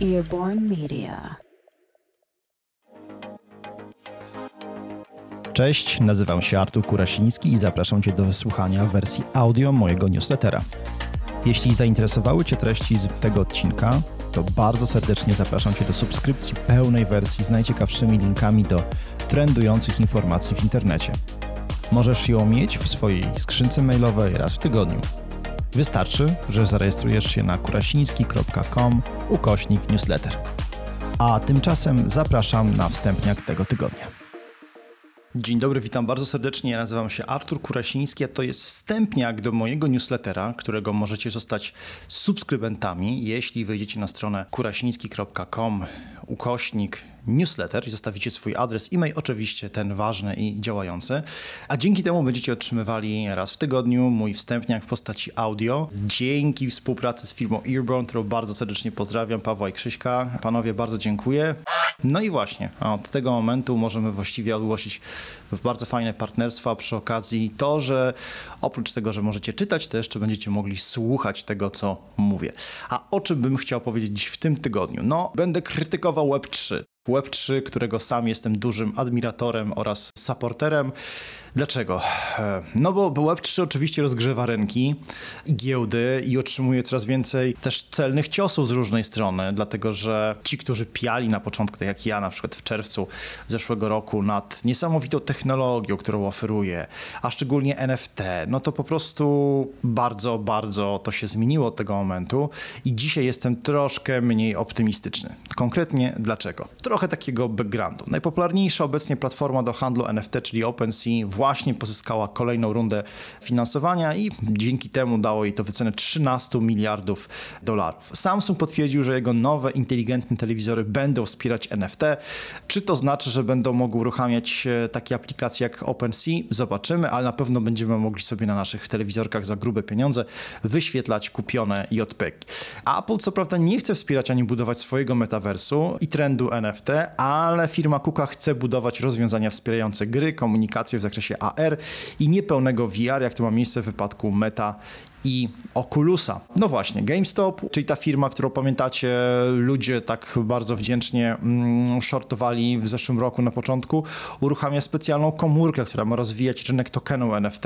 Media. Cześć, nazywam się Artur Kurasiński i zapraszam Cię do wysłuchania wersji audio mojego newslettera. Jeśli zainteresowały Cię treści z tego odcinka, to bardzo serdecznie zapraszam Cię do subskrypcji pełnej wersji z najciekawszymi linkami do trendujących informacji w internecie. Możesz ją mieć w swojej skrzynce mailowej raz w tygodniu. Wystarczy, że zarejestrujesz się na kurasiński.com ukośnik newsletter. A tymczasem zapraszam na wstępniak tego tygodnia. Dzień dobry, witam bardzo serdecznie. Ja nazywam się Artur Kurasiński, a to jest wstępniak do mojego newslettera, którego możecie zostać subskrybentami, jeśli wejdziecie na stronę kurasiński.com ukośnik newsletter i zostawicie swój adres e-mail, oczywiście ten ważny i działający. A dzięki temu będziecie otrzymywali raz w tygodniu mój wstępniak w postaci audio. Dzięki współpracy z firmą Earborn, którą bardzo serdecznie pozdrawiam, Pawła i Krzyśka. Panowie, bardzo dziękuję. No i właśnie, od tego momentu możemy właściwie ogłosić bardzo fajne partnerstwa. Przy okazji to, że oprócz tego, że możecie czytać, to jeszcze będziecie mogli słuchać tego, co mówię. A o czym bym chciał powiedzieć w tym tygodniu? No, będę krytykował Web3. Web3, którego sam jestem dużym admiratorem oraz supporterem. Dlaczego? E, no bo Web3 oczywiście rozgrzewa rynki giełdy i otrzymuje coraz więcej też celnych ciosów z różnej strony, dlatego że ci, którzy piali na początku, tak jak ja na przykład w czerwcu zeszłego roku nad niesamowitą technologią, którą oferuje, a szczególnie NFT, no to po prostu bardzo, bardzo to się zmieniło od tego momentu i dzisiaj jestem troszkę mniej optymistyczny. Konkretnie dlaczego? Trochę takiego backgroundu. Najpopularniejsza obecnie platforma do handlu NFT, czyli OpenSea, właśnie pozyskała kolejną rundę finansowania i dzięki temu dało jej to wycenę 13 miliardów dolarów. Samsung potwierdził, że jego nowe inteligentne telewizory będą wspierać NFT. Czy to znaczy, że będą mogły uruchamiać e, takie aplikacje jak OpenSea? Zobaczymy, ale na pewno będziemy mogli sobie na naszych telewizorkach za grube pieniądze wyświetlać kupione JPEG. Apple co prawda nie chce wspierać ani budować swojego metaversu i trendu NFT, ale firma Kuka chce budować rozwiązania wspierające gry, komunikację w zakresie AR i niepełnego VR, jak to ma miejsce w wypadku Meta i Oculusa. No właśnie, GameStop, czyli ta firma, którą pamiętacie, ludzie tak bardzo wdzięcznie mm, shortowali w zeszłym roku na początku, uruchamia specjalną komórkę, która ma rozwijać rynek tokenu NFT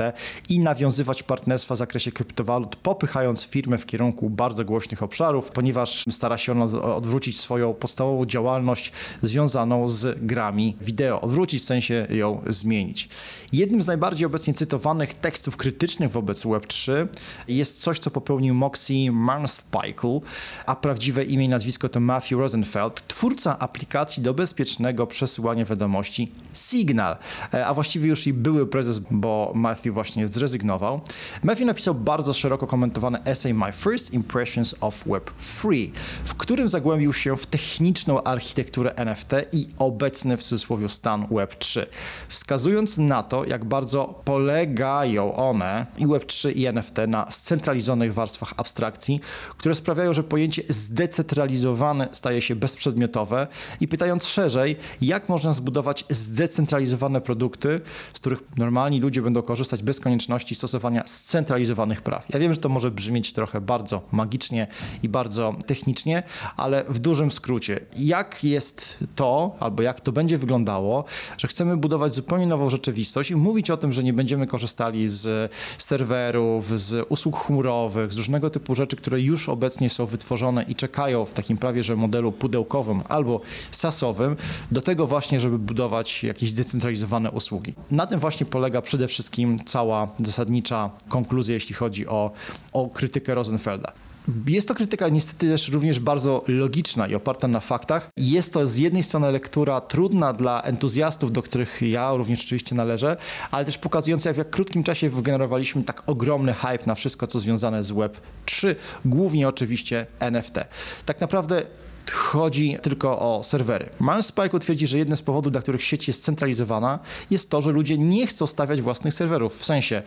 i nawiązywać partnerstwa w zakresie kryptowalut, popychając firmę w kierunku bardzo głośnych obszarów, ponieważ stara się ona odwrócić swoją podstawową działalność związaną z grami wideo, odwrócić w sensie ją zmienić. Jednym z najbardziej obecnie cytowanych tekstów krytycznych wobec Web3 jest coś, co popełnił Moxie Marnspike, a prawdziwe imię i nazwisko to Matthew Rosenfeld, twórca aplikacji do bezpiecznego przesyłania wiadomości Signal, e, a właściwie już i były prezes, bo Matthew właśnie zrezygnował. Matthew napisał bardzo szeroko komentowany essay My First Impressions of Web3, w którym zagłębił się w techniczną architekturę NFT i obecny w cudzysłowie stan Web3, wskazując na to, jak bardzo polegają one i Web3 i NFT na scentralizowanych warstwach abstrakcji, które sprawiają, że pojęcie zdecentralizowane staje się bezprzedmiotowe i pytając szerzej, jak można zbudować zdecentralizowane produkty, z których normalni ludzie będą korzystać bez konieczności stosowania scentralizowanych praw. Ja wiem, że to może brzmieć trochę bardzo magicznie i bardzo technicznie, ale w dużym skrócie, jak jest to, albo jak to będzie wyglądało, że chcemy budować zupełnie nową rzeczywistość i mówić o tym, że nie będziemy korzystali z serwerów, z usług usług chmurowych, z różnego typu rzeczy, które już obecnie są wytworzone i czekają w takim prawie, że modelu pudełkowym albo sasowym, do tego właśnie, żeby budować jakieś zdecentralizowane usługi. Na tym właśnie polega przede wszystkim cała zasadnicza konkluzja, jeśli chodzi o, o krytykę Rosenfelda. Jest to krytyka niestety też również bardzo logiczna i oparta na faktach. Jest to z jednej strony lektura trudna dla entuzjastów, do których ja również oczywiście należę, ale też pokazująca, jak w krótkim czasie wygenerowaliśmy tak ogromny hype na wszystko, co związane z Web 3, głównie oczywiście NFT. Tak naprawdę chodzi tylko o serwery. Miles Spike twierdzi, że jednym z powodów, dla których sieć jest centralizowana, jest to, że ludzie nie chcą stawiać własnych serwerów. W sensie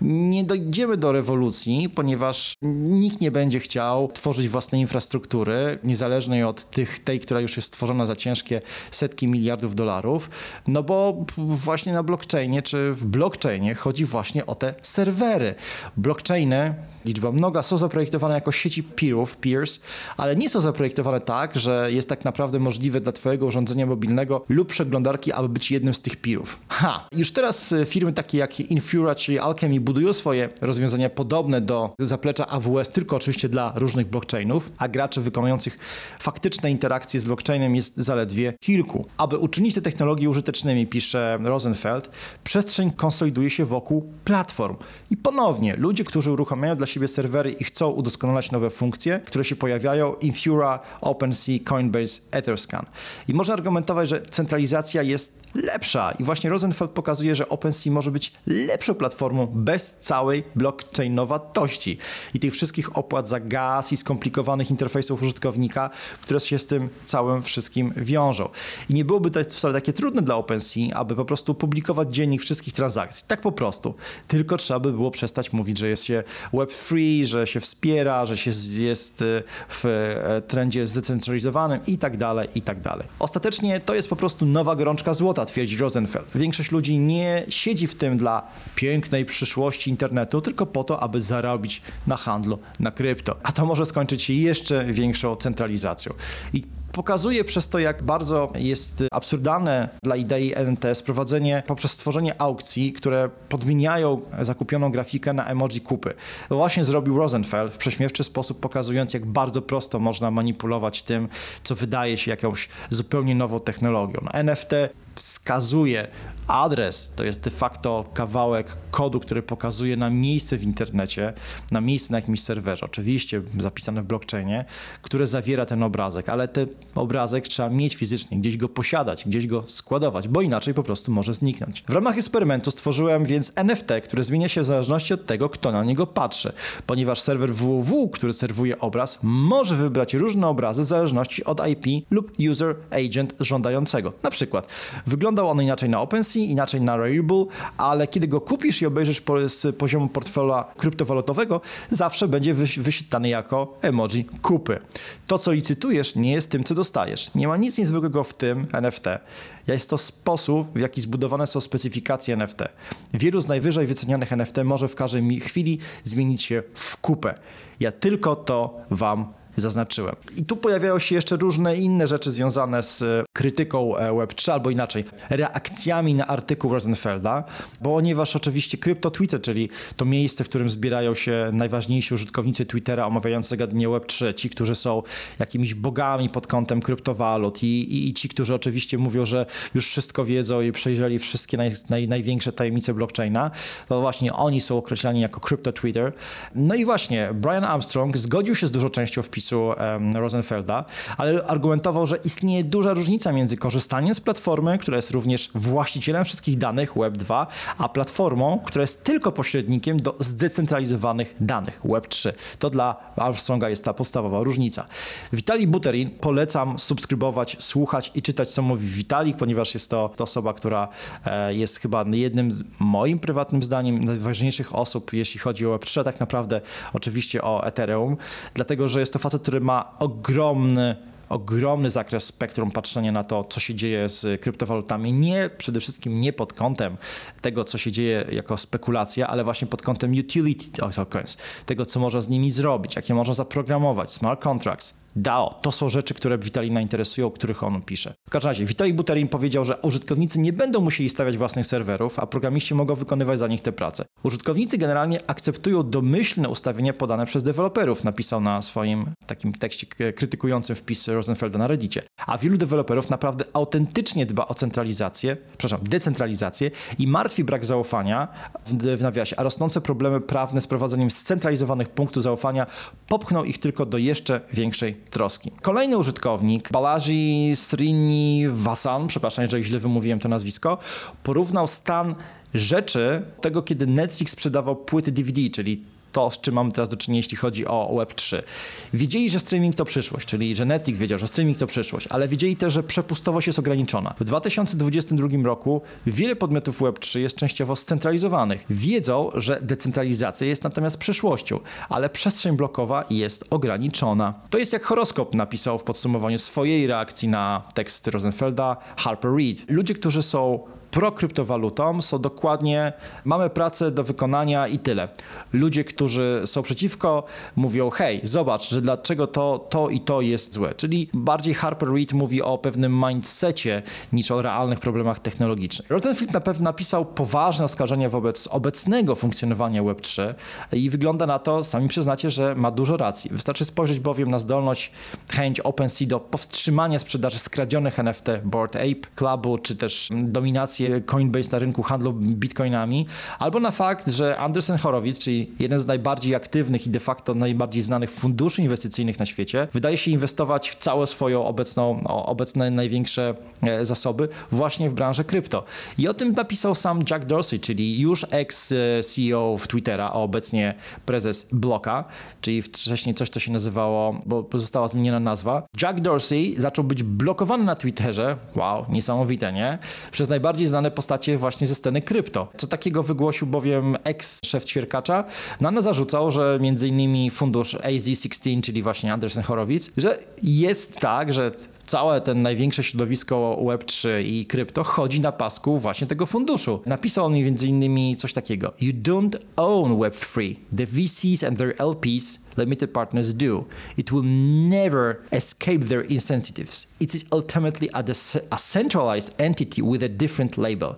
nie dojdziemy do rewolucji, ponieważ nikt nie będzie chciał tworzyć własnej infrastruktury, niezależnej od tych, tej, która już jest stworzona za ciężkie setki miliardów dolarów, no bo właśnie na blockchainie czy w blockchainie chodzi właśnie o te serwery. Blockchainy liczba mnoga, są zaprojektowane jako sieci peerów, peers, ale nie są zaprojektowane tak, że jest tak naprawdę możliwe dla Twojego urządzenia mobilnego lub przeglądarki, aby być jednym z tych peerów. Ha! Już teraz e, firmy takie jak Infura czy Alchemy budują swoje rozwiązania podobne do zaplecza AWS, tylko oczywiście dla różnych blockchainów, a graczy wykonujących faktyczne interakcje z blockchainem jest zaledwie kilku. Aby uczynić te technologie użytecznymi, pisze Rosenfeld, przestrzeń konsoliduje się wokół platform. I ponownie, ludzie, którzy uruchamiają dla siebie serwery i chcą udoskonalać nowe funkcje, które się pojawiają, Infura, OpenSea, Coinbase, Etherscan. I można argumentować, że centralizacja jest lepsza i właśnie Rosenfeld pokazuje, że OpenSea może być lepszą platformą bez całej blockchainowatości i tych wszystkich opłat za gaz i skomplikowanych interfejsów użytkownika, które się z tym całym wszystkim wiążą. I nie byłoby to wcale takie trudne dla OpenSea, aby po prostu publikować dziennik wszystkich transakcji. Tak po prostu. Tylko trzeba by było przestać mówić, że jest się web free, że się wspiera, że się jest y, w e, trendzie zdecentralizowanym i tak dalej, i tak dalej. Ostatecznie to jest po prostu nowa gorączka złota, twierdzi Rosenfeld. Większość ludzi nie siedzi w tym dla pięknej przyszłości internetu, tylko po to, aby zarobić na handlu na krypto. A to może skończyć się jeszcze większą centralizacją. I Pokazuje przez to, jak bardzo jest absurdalne dla idei NTS prowadzenie poprzez stworzenie aukcji, które podmieniają zakupioną grafikę na emoji kupy. Właśnie zrobił Rosenfeld w prześmiewczy sposób, pokazując, jak bardzo prosto można manipulować tym, co wydaje się jakąś zupełnie nową technologią. No, NFT wskazuje adres, to jest de facto kawałek kodu, który pokazuje na miejsce w internecie, na miejsce na jakimś serwerze, oczywiście zapisane w blockchainie, które zawiera ten obrazek, ale ten obrazek trzeba mieć fizycznie, gdzieś go posiadać, gdzieś go składować, bo inaczej po prostu może zniknąć. W ramach eksperymentu stworzyłem więc NFT, które zmienia się w zależności od tego, kto na niego patrzy, ponieważ serwer www, który serwuje obraz, może wybrać różne obrazy w zależności od IP lub user agent żądającego. Na przykład wyglądał on inaczej na OpenSea, inaczej na Rarible, ale kiedy go kupisz i obejrzysz z poziomu portfela kryptowalutowego, zawsze będzie wyświetlany jako emoji kupy. To, co licytujesz, nie jest tym, co dostajesz. Nie ma nic niezwykłego w tym NFT. Jest to sposób, w jaki zbudowane są specyfikacje NFT. Wielu z najwyżej wycenianych NFT może w każdej chwili zmienić się w kupę. Ja tylko to Wam zaznaczyłem. I tu pojawiają się jeszcze różne inne rzeczy związane z e, krytyką e, Web3, albo inaczej, reakcjami na artykuł Rosenfelda, ponieważ oczywiście krypto Twitter, czyli to miejsce, w którym zbierają się najważniejsi użytkownicy Twittera omawiający zagadnienie Web3, ci, którzy są jakimiś bogami pod kątem kryptowalut i, i, i ci, którzy oczywiście mówią, że już wszystko wiedzą i przejrzeli wszystkie naj, naj, największe tajemnice blockchaina, to właśnie oni są określani jako krypto Twitter. No i właśnie Brian Armstrong zgodził się z dużą częścią wpisów wpisu Rosenfelda, ale argumentował, że istnieje duża różnica między korzystaniem z platformy, która jest również właścicielem wszystkich danych Web2, a platformą, która jest tylko pośrednikiem do zdecentralizowanych danych Web3. To dla Armstronga jest ta podstawowa różnica. Witali Buterin polecam subskrybować, słuchać i czytać, co mówi Witalik, ponieważ jest to, to osoba, która e, jest chyba jednym z moim prywatnym zdaniem najważniejszych osób, jeśli chodzi o Web3, tak naprawdę oczywiście o Ethereum, dlatego że jest to facet, który ma ogromny ogromny zakres spektrum patrzenia na to, co się dzieje z kryptowalutami. Nie przede wszystkim nie pod kątem tego, co się dzieje jako spekulacja, ale właśnie pod kątem utility tokens, tego, co można z nimi zrobić, jakie można zaprogramować, smart contracts. DAO. To są rzeczy, które Witalina interesują, o których on pisze. W każdym razie, Witali Buterin powiedział, że użytkownicy nie będą musieli stawiać własnych serwerów, a programiści mogą wykonywać za nich te prace. Użytkownicy generalnie akceptują domyślne ustawienia podane przez deweloperów, napisał na swoim takim tekście krytykującym wpis Rosenfelda na Reddicie. A wielu deweloperów naprawdę autentycznie dba o centralizację, przepraszam, decentralizację i martwi brak zaufania w, nawiasie, a rosnące problemy prawne z prowadzeniem scentralizowanych punktów zaufania popchną ich tylko do jeszcze większej troski. Kolejny użytkownik, Balaji Srini Vasan, przepraszam, jeżeli źle wymówiłem to nazwisko, porównał stan rzeczy tego, kiedy Netflix sprzedawał płyty DVD, czyli to, z czym mamy teraz do czynienia, jeśli chodzi o Web3. Wiedzieli, że streaming to przyszłość, czyli że Netflix wiedział, że streaming to przyszłość, ale wiedzieli też, że przepustowość jest ograniczona. W 2022 roku wiele podmiotów Web3 jest częściowo scentralizowanych. Wiedzą, że decentralizacja jest natomiast przyszłością, ale przestrzeń blokowa jest ograniczona. To jest jak horoskop napisał w podsumowaniu swojej reakcji na tekst Rosenfelda Harper Reed. Ludzie, którzy są prokryptowalutą są dokładnie, mamy pracę do wykonania i tyle. Ludzie, którzy są przeciwko, mówią, hej, zobacz, że dlaczego to, to i to jest złe. Czyli bardziej Harper Reed mówi o pewnym mindsetie niż o realnych problemach technologicznych. Rosenfield na pewno napisał poważne oskarżenia wobec obecnego funkcjonowania Web3 i wygląda na to, sami przyznacie, że ma dużo racji. Wystarczy spojrzeć bowiem na zdolność, chęć OpenSea do powstrzymania sprzedaży skradzionych NFT Board Ape Clubu, czy też dominacji Coinbase na rynku handlu bitcoinami, albo na fakt, że Andersen Horowitz, czyli jeden z najbardziej aktywnych i de facto najbardziej znanych funduszy inwestycyjnych na świecie, wydaje się inwestować w całe swoją obecną, obecne największe e, zasoby właśnie w branży krypto. I o tym napisał sam Jack Dorsey, czyli już ex-CEO w Twittera, a obecnie prezes Bloka, czyli wcześniej coś, co się nazywało, bo została zmieniona nazwa. Jack Dorsey zaczął być blokowany na Twitterze, wow, niesamowite, nie? Przez najbardziej znane postacie właśnie ze sceny krypto. Co takiego wygłosił bowiem ex-szef ćwierkacza? Nano zarzucał, że między innymi fundusz AZ16, czyli właśnie Andersen Horowitz, że jest tak, że całe ten największe środowisko Web3 i krypto chodzi na pasku właśnie tego funduszu. Napisał on mi między innymi coś takiego. You don't own Web3. The VCs and their LPs limited partners do. It will never escape their incentives. It is ultimately a, a centralized entity with a different label.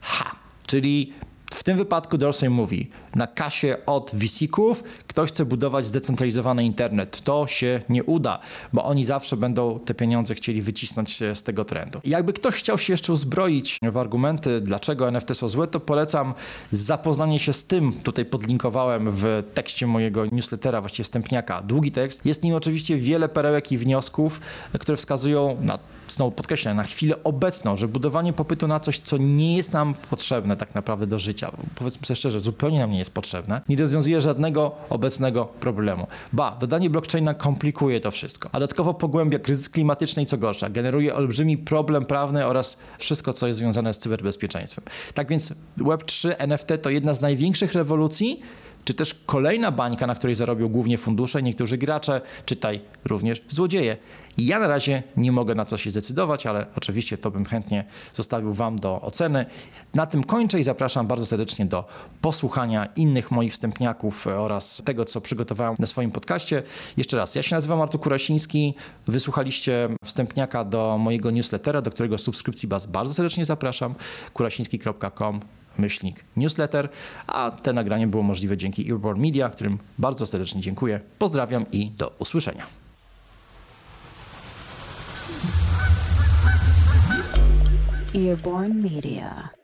Ha! Czyli w tym wypadku Dorsey mówi, na kasie od VC-ków ktoś chce budować zdecentralizowany internet. To się nie uda, bo oni zawsze będą te pieniądze chcieli wycisnąć z tego trendu. Jakby ktoś chciał się jeszcze uzbroić w argumenty, dlaczego NFT są złe, to polecam zapoznanie się z tym. Tutaj podlinkowałem w tekście mojego newslettera, właściwie wstępniaka. Długi tekst. Jest nim oczywiście wiele perełek i wniosków, które wskazują na, znowu podkreślę, na chwilę obecną, że budowanie popytu na coś, co nie jest nam potrzebne tak naprawdę do życia, powiedzmy sobie szczerze, zupełnie nam nie jest potrzebne, nie rozwiązuje żadnego obecnego problemu. Ba, dodanie blockchaina komplikuje to wszystko, a dodatkowo pogłębia kryzys klimatyczny i co gorsza, generuje olbrzymi problem prawny oraz wszystko, co jest związane z cyberbezpieczeństwem. Tak więc Web3, NFT to jedna z największych rewolucji, czy też kolejna bańka, na której zarobią głównie fundusze, niektórzy gracze, czytaj również złodzieje. ja na razie nie mogę na co się zdecydować, ale oczywiście to bym chętnie zostawił Wam do oceny. Na tym kończę i zapraszam bardzo serdecznie do posłuchania innych moich wstępniaków oraz tego, co przygotowałem na swoim podcaście. Jeszcze raz, ja się nazywam Artur Kurasiński. Wysłuchaliście wstępniaka do mojego newslettera, do którego subskrypcji Was bardzo serdecznie zapraszam. kurasiński.com myślnik newsletter, a te nagranie było możliwe dzięki Earborn Media, którym bardzo serdecznie dziękuję. Pozdrawiam i do usłyszenia. Earborn Media.